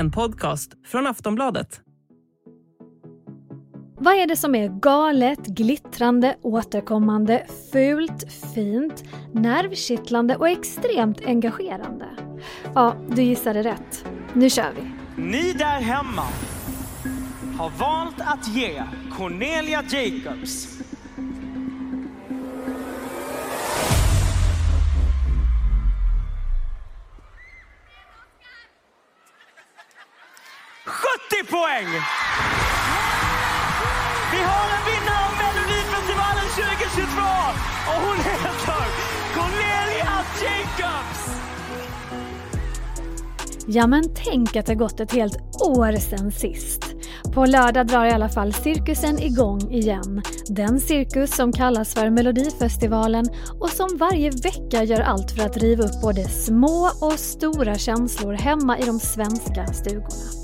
En podcast från Aftonbladet. Vad är det som är galet, glittrande, återkommande, fult, fint, nervkittlande och extremt engagerande? Ja, du gissade rätt. Nu kör vi! Ni där hemma har valt att ge Cornelia Jacobs poäng! Vi har en vinnare av Melodifestivalen 2022 och hon heter Cornelia Jacobs! Ja men tänk att det gått ett helt år sen sist. På lördag drar i alla fall cirkusen igång igen. Den cirkus som kallas för Melodifestivalen och som varje vecka gör allt för att riva upp både små och stora känslor hemma i de svenska stugorna.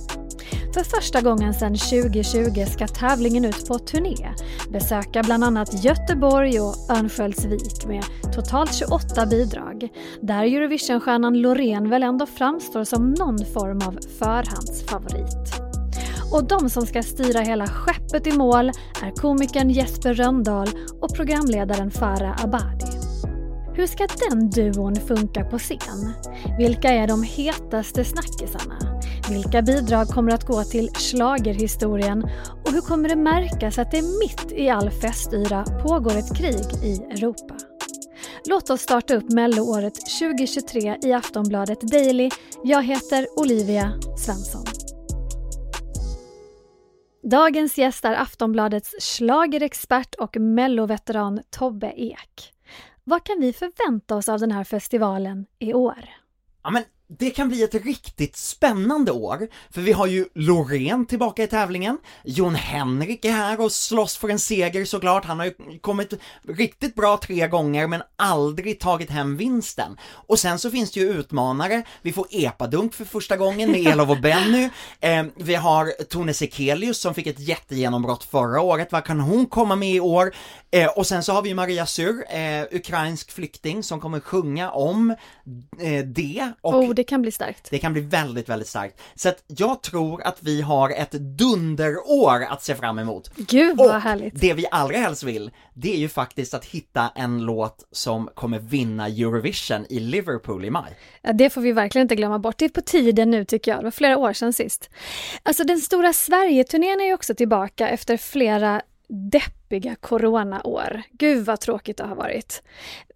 För första gången sedan 2020 ska tävlingen ut på turné, besöka bland annat Göteborg och Örnsköldsvik med totalt 28 bidrag, där Eurovisionstjärnan Loreen väl ändå framstår som någon form av förhandsfavorit. Och de som ska styra hela skeppet i mål är komikern Jesper Röndahl och programledaren Farah Abadi. Hur ska den duon funka på scen? Vilka är de hetaste snackisarna? Vilka bidrag kommer att gå till slagerhistorien och hur kommer det märkas att det mitt i all festyra pågår ett krig i Europa? Låt oss starta upp Melloåret 2023 i Aftonbladet Daily. Jag heter Olivia Svensson. Dagens gäst är Aftonbladets slagerexpert och melloveteran Tobbe Ek. Vad kan vi förvänta oss av den här festivalen i år? Ja men det kan bli ett riktigt spännande år, för vi har ju Loreen tillbaka i tävlingen, Jon Henrik är här och slåss för en seger såklart, han har ju kommit riktigt bra tre gånger men aldrig tagit hem vinsten. Och sen så finns det ju utmanare, vi får epadunk för första gången med Elof och Benny, eh, vi har Tone Sekelius som fick ett jättegenombrott förra året, vad kan hon komma med i år? Eh, och sen så har vi Maria Sur, eh, ukrainsk flykting som kommer sjunga om eh, det. Och oh, det kan bli starkt. Det kan bli väldigt, väldigt starkt. Så att jag tror att vi har ett dunderår att se fram emot. Gud vad och härligt! det vi allra helst vill, det är ju faktiskt att hitta en låt som kommer vinna Eurovision i Liverpool i maj. Ja, det får vi verkligen inte glömma bort. Det är på tiden nu tycker jag. Det var flera år sedan sist. Alltså den stora Sverige-turnén är ju också tillbaka efter flera deppiga coronaår. Gud vad tråkigt det har varit.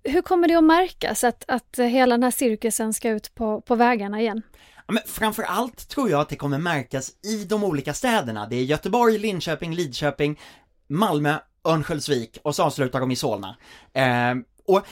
Hur kommer det att märkas att, att hela den här cirkusen ska ut på, på vägarna igen? Men framförallt tror jag att det kommer märkas i de olika städerna. Det är Göteborg, Linköping, Lidköping, Malmö, Örnsköldsvik och så avslutar de i Solna. Eh, och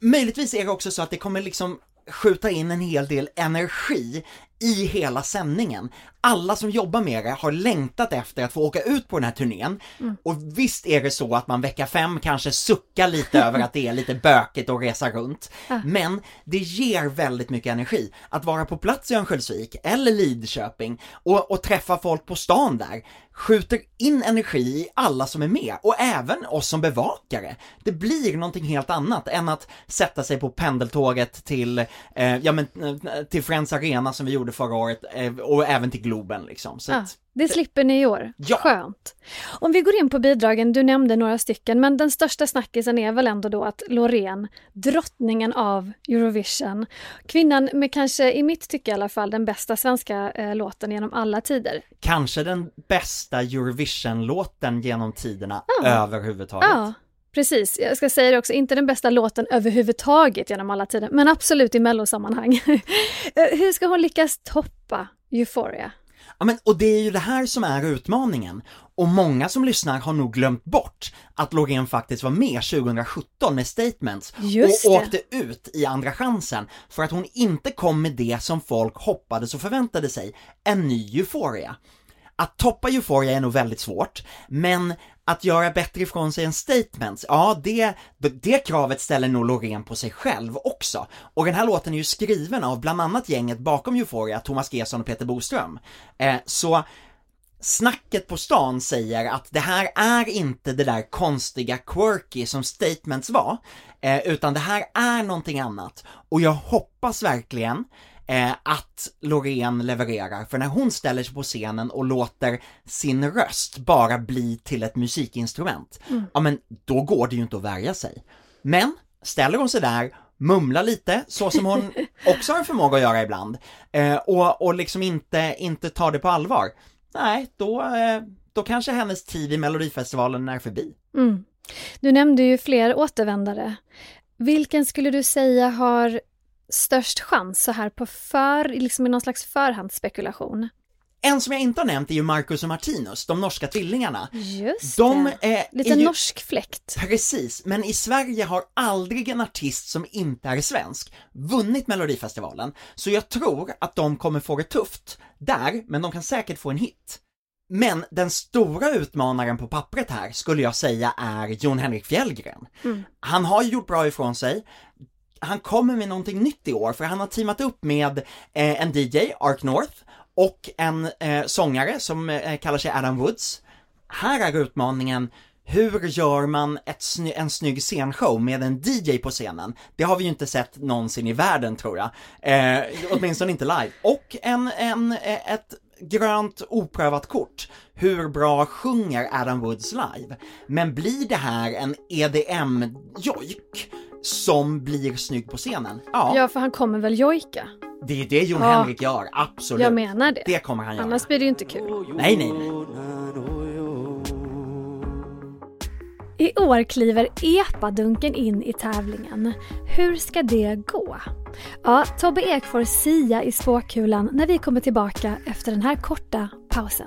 möjligtvis är det också så att det kommer liksom skjuta in en hel del energi i hela sändningen. Alla som jobbar med det har längtat efter att få åka ut på den här turnén. Mm. Och visst är det så att man vecka fem kanske suckar lite över att det är lite bökigt att resa runt. Ja. Men det ger väldigt mycket energi att vara på plats i Örnsköldsvik eller Lidköping och, och träffa folk på stan där skjuter in energi i alla som är med och även oss som bevakare. Det blir någonting helt annat än att sätta sig på pendeltåget till, eh, ja men, eh, till Friends Arena som vi gjorde förra året eh, och även till Globen liksom. Så att, det slipper ni i år. Ja. Skönt. Om vi går in på bidragen, du nämnde några stycken, men den största snackisen är väl ändå då att Loreen, drottningen av Eurovision, kvinnan med kanske, i mitt tycke i alla fall, den bästa svenska eh, låten genom alla tider. Kanske den bästa Eurovision-låten genom tiderna ja. överhuvudtaget. Ja. Precis, jag ska säga det också, inte den bästa låten överhuvudtaget genom alla tider, men absolut i mellosammanhang. Eh, hur ska hon lyckas toppa Euphoria? Ja men, och det är ju det här som är utmaningen. Och många som lyssnar har nog glömt bort att Loreen faktiskt var med 2017 med Statements Just och åkte ut i Andra chansen för att hon inte kom med det som folk hoppades och förväntade sig, en ny Euphoria. Att toppa Euphoria är nog väldigt svårt, men att göra bättre ifrån sig än statements, ja det, det kravet ställer nog Loreen på sig själv också. Och den här låten är ju skriven av bland annat gänget bakom Euphoria, Thomas Gesson och Peter Boström. Eh, så snacket på stan säger att det här är inte det där konstiga quirky som statements var, eh, utan det här är någonting annat. Och jag hoppas verkligen eh, att Loreen levererar, för när hon ställer sig på scenen och låter sin röst bara bli till ett musikinstrument, ja men då går det ju inte att värja sig. Men ställer hon sig där, mumlar lite, så som hon också har en förmåga att göra ibland, eh, och, och liksom inte, inte tar det på allvar, nej, då, eh, då kanske hennes tid i Melodifestivalen är förbi. Mm. Du nämnde ju fler återvändare. Vilken skulle du säga har störst chans så här på för, liksom i någon slags förhandsspekulation? En som jag inte har nämnt är ju Marcus och Martinus, de norska tvillingarna. Just De det. eh, Lite ju... norsk fläkt. Precis, men i Sverige har aldrig en artist som inte är svensk vunnit Melodifestivalen, så jag tror att de kommer få det tufft där, men de kan säkert få en hit. Men den stora utmanaren på pappret här skulle jag säga är Jon Henrik Fjällgren. Han har ju gjort bra ifrån sig, han kommer med någonting nytt i år för han har teamat upp med eh, en DJ, Ark North, och en eh, sångare som eh, kallar sig Adam Woods. Här är utmaningen, hur gör man ett sny- en snygg scenshow med en DJ på scenen? Det har vi ju inte sett någonsin i världen tror jag, eh, åtminstone inte live. Och en, en, eh, ett grönt oprövat kort. Hur bra sjunger Adam Woods live? Men blir det här en EDM-jojk som blir snygg på scenen? Ja, Ja, för han kommer väl jojka? det är det Jon Ja. Henrik gör, absolut. Jag menar det. Det kommer han göra. Annars blir det ju inte kul. Nej, nej, nej. I år kliver epadunken in i tävlingen. Hur ska det gå? Ja, Tobbe Ek får sia i spåkulan när vi kommer tillbaka efter den här korta pausen.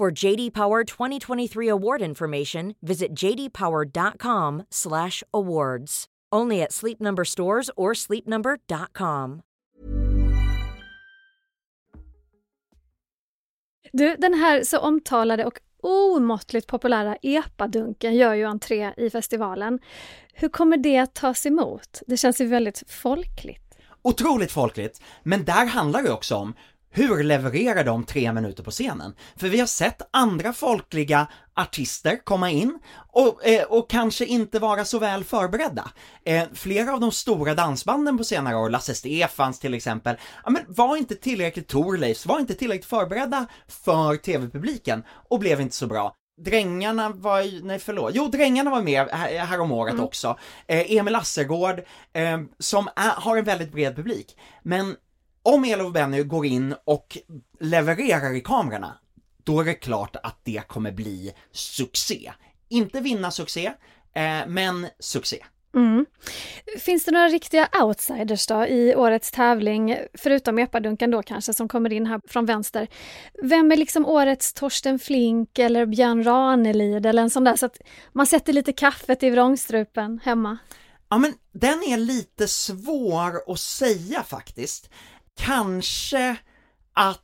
For JD Power 2023 award information, visit jdpower.com/awards. Only at Sleep Number stores or sleepnumber.com. Du, den här så omtalade och omåttligt populära epadunken gör ju entré i festivalen. Hur kommer det att tas emot? Det känns ju väldigt folkligt. Otroligt folkligt, men där handlar det också om hur levererar de tre minuter på scenen? För vi har sett andra folkliga artister komma in och, eh, och kanske inte vara så väl förberedda. Eh, flera av de stora dansbanden på senare år, Lasse Stefans till exempel, ja, men var inte tillräckligt Thorleifs, var inte tillräckligt förberedda för tv-publiken och blev inte så bra. Drängarna var ju, nej förlåt, jo Drängarna var med här, häromåret också. Eh, Emil Assergård, eh, som är, har en väldigt bred publik. Men om Elof Benny går in och levererar i kamerorna, då är det klart att det kommer bli succé. Inte vinna succé, eh, men succé. Mm. Finns det några riktiga outsiders då i årets tävling, förutom epadunken då kanske som kommer in här från vänster? Vem är liksom årets Torsten Flink eller Björn Ranelid eller en sån där så att man sätter lite kaffet i vrångstrupen hemma? Ja men den är lite svår att säga faktiskt. Kanske att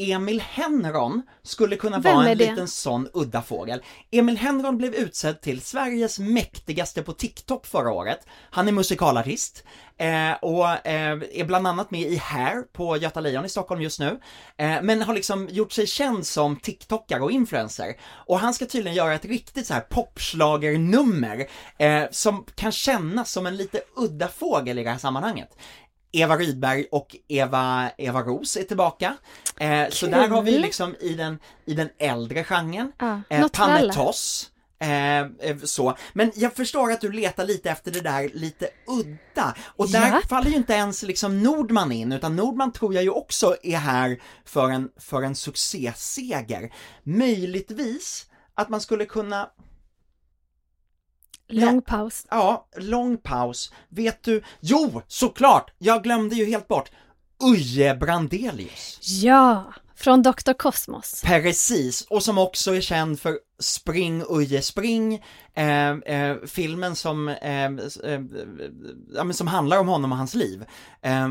Emil Henron skulle kunna Vem vara en liten sån udda fågel. Emil Henron blev utsedd till Sveriges mäktigaste på TikTok förra året. Han är musikalartist eh, och eh, är bland annat med i Hair på Göta Lejon i Stockholm just nu. Eh, men har liksom gjort sig känd som TikTokare och influencer. Och han ska tydligen göra ett riktigt så här popschlagernummer eh, som kan kännas som en lite udda fågel i det här sammanhanget. Eva Rydberg och Eva, Eva Ros är tillbaka. Eh, så där har vi liksom i den, i den äldre genren. Ja, eh. Panetoz. Eh, eh, så. Men jag förstår att du letar lite efter det där lite udda. Och där Japp. faller ju inte ens liksom Nordman in, utan Nordman tror jag ju också är här för en, för en succéseger. Möjligtvis att man skulle kunna Lång paus. Ja, lång paus. Vet du? Jo, såklart! Jag glömde ju helt bort. Uje Brandelius. Ja, Från Dr. Cosmos. Precis, och som också är känd för Spring Uje Spring, eh, eh, filmen som, eh, eh, ja, som handlar om honom och hans liv. Eh,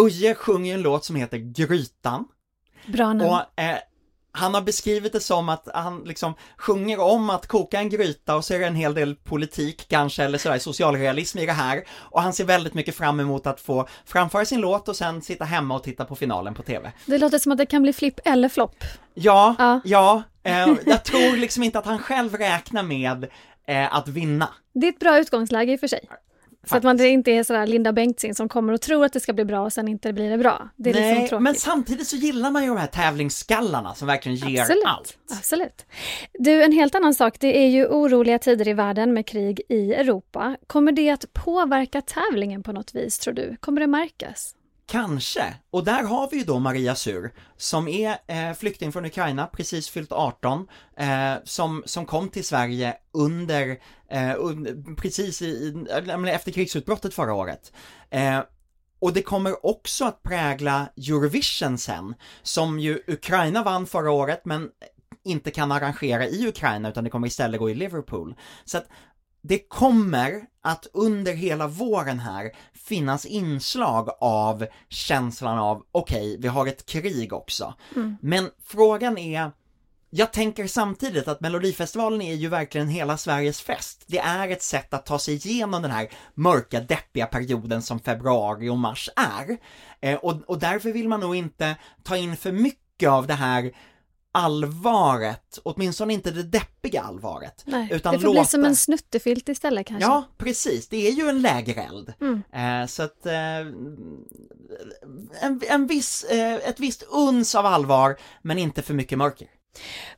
Uje sjunger en låt som heter Grytan. Bra namn. Och eh, han har beskrivit det som att han liksom sjunger om att koka en gryta och så är det en hel del politik kanske, eller sådär socialrealism i det här. Och han ser väldigt mycket fram emot att få framföra sin låt och sen sitta hemma och titta på finalen på TV. Det låter som att det kan bli flipp eller flopp. Ja, Ja. ja, eh, jag tror liksom inte att han själv räknar med eh, att vinna. Det är ett bra utgångsläge i och för sig. Så att man det inte är sådär Linda Bengtzing som kommer och tror att det ska bli bra och sen inte blir det bra. Det är liksom Nej, tråkigt. men samtidigt så gillar man ju de här tävlingsskallarna som verkligen ger Absolut. allt. Absolut. Du, en helt annan sak. Det är ju oroliga tider i världen med krig i Europa. Kommer det att påverka tävlingen på något vis, tror du? Kommer det märkas? Kanske, och där har vi ju då Maria Sur som är eh, flykting från Ukraina, precis fyllt 18, eh, som, som kom till Sverige under, eh, un, precis i, i, efter krigsutbrottet förra året. Eh, och det kommer också att prägla Eurovision sen, som ju Ukraina vann förra året men inte kan arrangera i Ukraina utan det kommer istället gå i Liverpool. Så att det kommer att under hela våren här finnas inslag av känslan av, okej, vi har ett krig också. Men frågan är, jag tänker samtidigt att Melodifestivalen är ju verkligen hela Sveriges fest. Det är ett sätt att ta sig igenom den här mörka, deppiga perioden som februari och mars är. Eh, och, och därför vill man nog inte ta in för mycket av det här allvaret, åtminstone inte det deppiga allvaret. Nej, utan det får låta... bli som en snuttefilt istället kanske. Ja, precis. Det är ju en lägereld. Mm. Eh, så att eh, en, en viss, eh, ett visst uns av allvar, men inte för mycket mörker.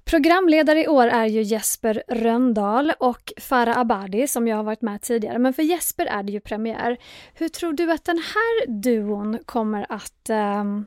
Programledare i år är ju Jesper Röndahl och Farah Abadi som jag har varit med tidigare. Men för Jesper är det ju premiär. Hur tror du att den här duon kommer att ehm,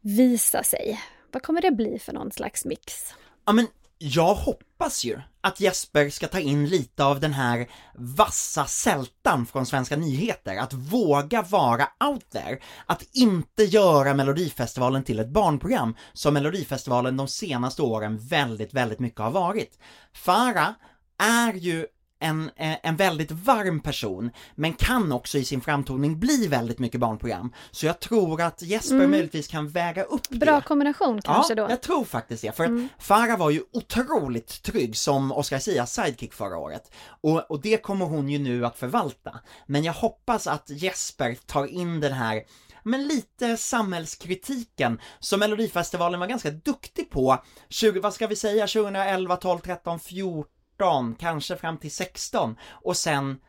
visa sig? Vad kommer det bli för någon slags mix? Ja, men jag hoppas ju att Jesper ska ta in lite av den här vassa sältan från Svenska nyheter, att våga vara out there, att inte göra Melodifestivalen till ett barnprogram som Melodifestivalen de senaste åren väldigt, väldigt mycket har varit. Farah är ju en, eh, en väldigt varm person, men kan också i sin framtoning bli väldigt mycket barnprogram. Så jag tror att Jesper möjligtvis kan väga upp det. Bra kombination kanske ja, då? jag tror faktiskt det. För Farah var ju otroligt trygg som Oscar Sias sidekick förra året. Och, och det kommer hon ju nu att förvalta. Men jag hoppas att Jesper tar in den här men lite samhällskritiken som Melodifestivalen var ganska duktig på, 20, vad ska vi säga, 2011, 12, 13, 14, kanske fram till 16 och sen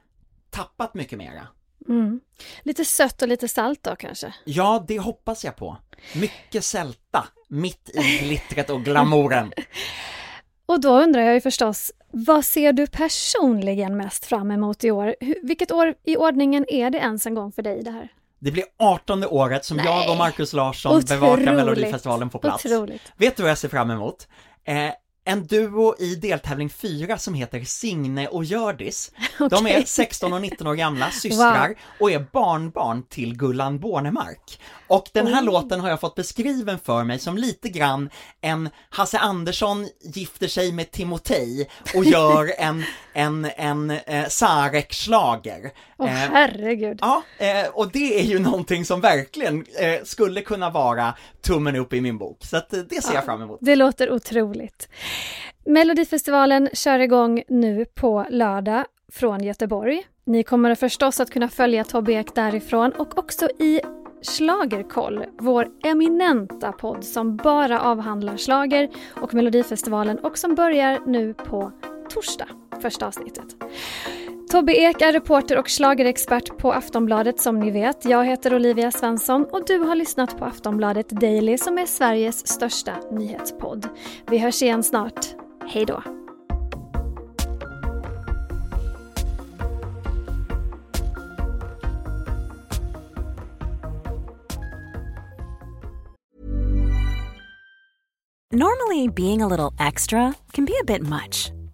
tappat mycket mera. Mm. Lite sött och lite salt då kanske? Ja, det hoppas jag på. Mycket sälta, mitt i glittret och glamouren. Och då undrar jag ju förstås, vad ser du personligen mest fram emot i år? Vilket år i ordningen är det ens en gång för dig det här? Det blir 18 året som jag och Nej. Markus Larsson Otroligt. bevakar Melodifestivalen på plats. Otroligt. Vet du vad jag ser fram emot? Eh, en duo i deltävling 4 som heter Signe och Hjördis. De är Okej. 16 och 19 år gamla, systrar och är barnbarn till Gullan Bornemark. Och den här låten har jag fått beskriven för mig som lite grann en Hasse Andersson gifter sig med Timotej och gör en, en, en eh, Sarek-schlager. Åh Eh, herregud. Ja, eh, och det är ju någonting som verkligen skulle kunna vara tummen upp i min bok, så att, det ser jag fram emot. Det låter otroligt. Melodifestivalen kör igång nu på lördag från Göteborg. Ni kommer förstås att kunna följa Tobbe Ek därifrån och också i Schlagerkoll, vår eminenta podd som bara avhandlar slager och Melodifestivalen och som börjar nu på torsdag, första avsnittet. Tobbe Ek är reporter och schlagerexpert på Aftonbladet som ni vet. Jag heter Olivia Svensson och du har lyssnat på Aftonbladet Daily som är Sveriges största nyhetspodd. Vi hörs igen snart. Hej då! Normally, being a little extra can be a bit much,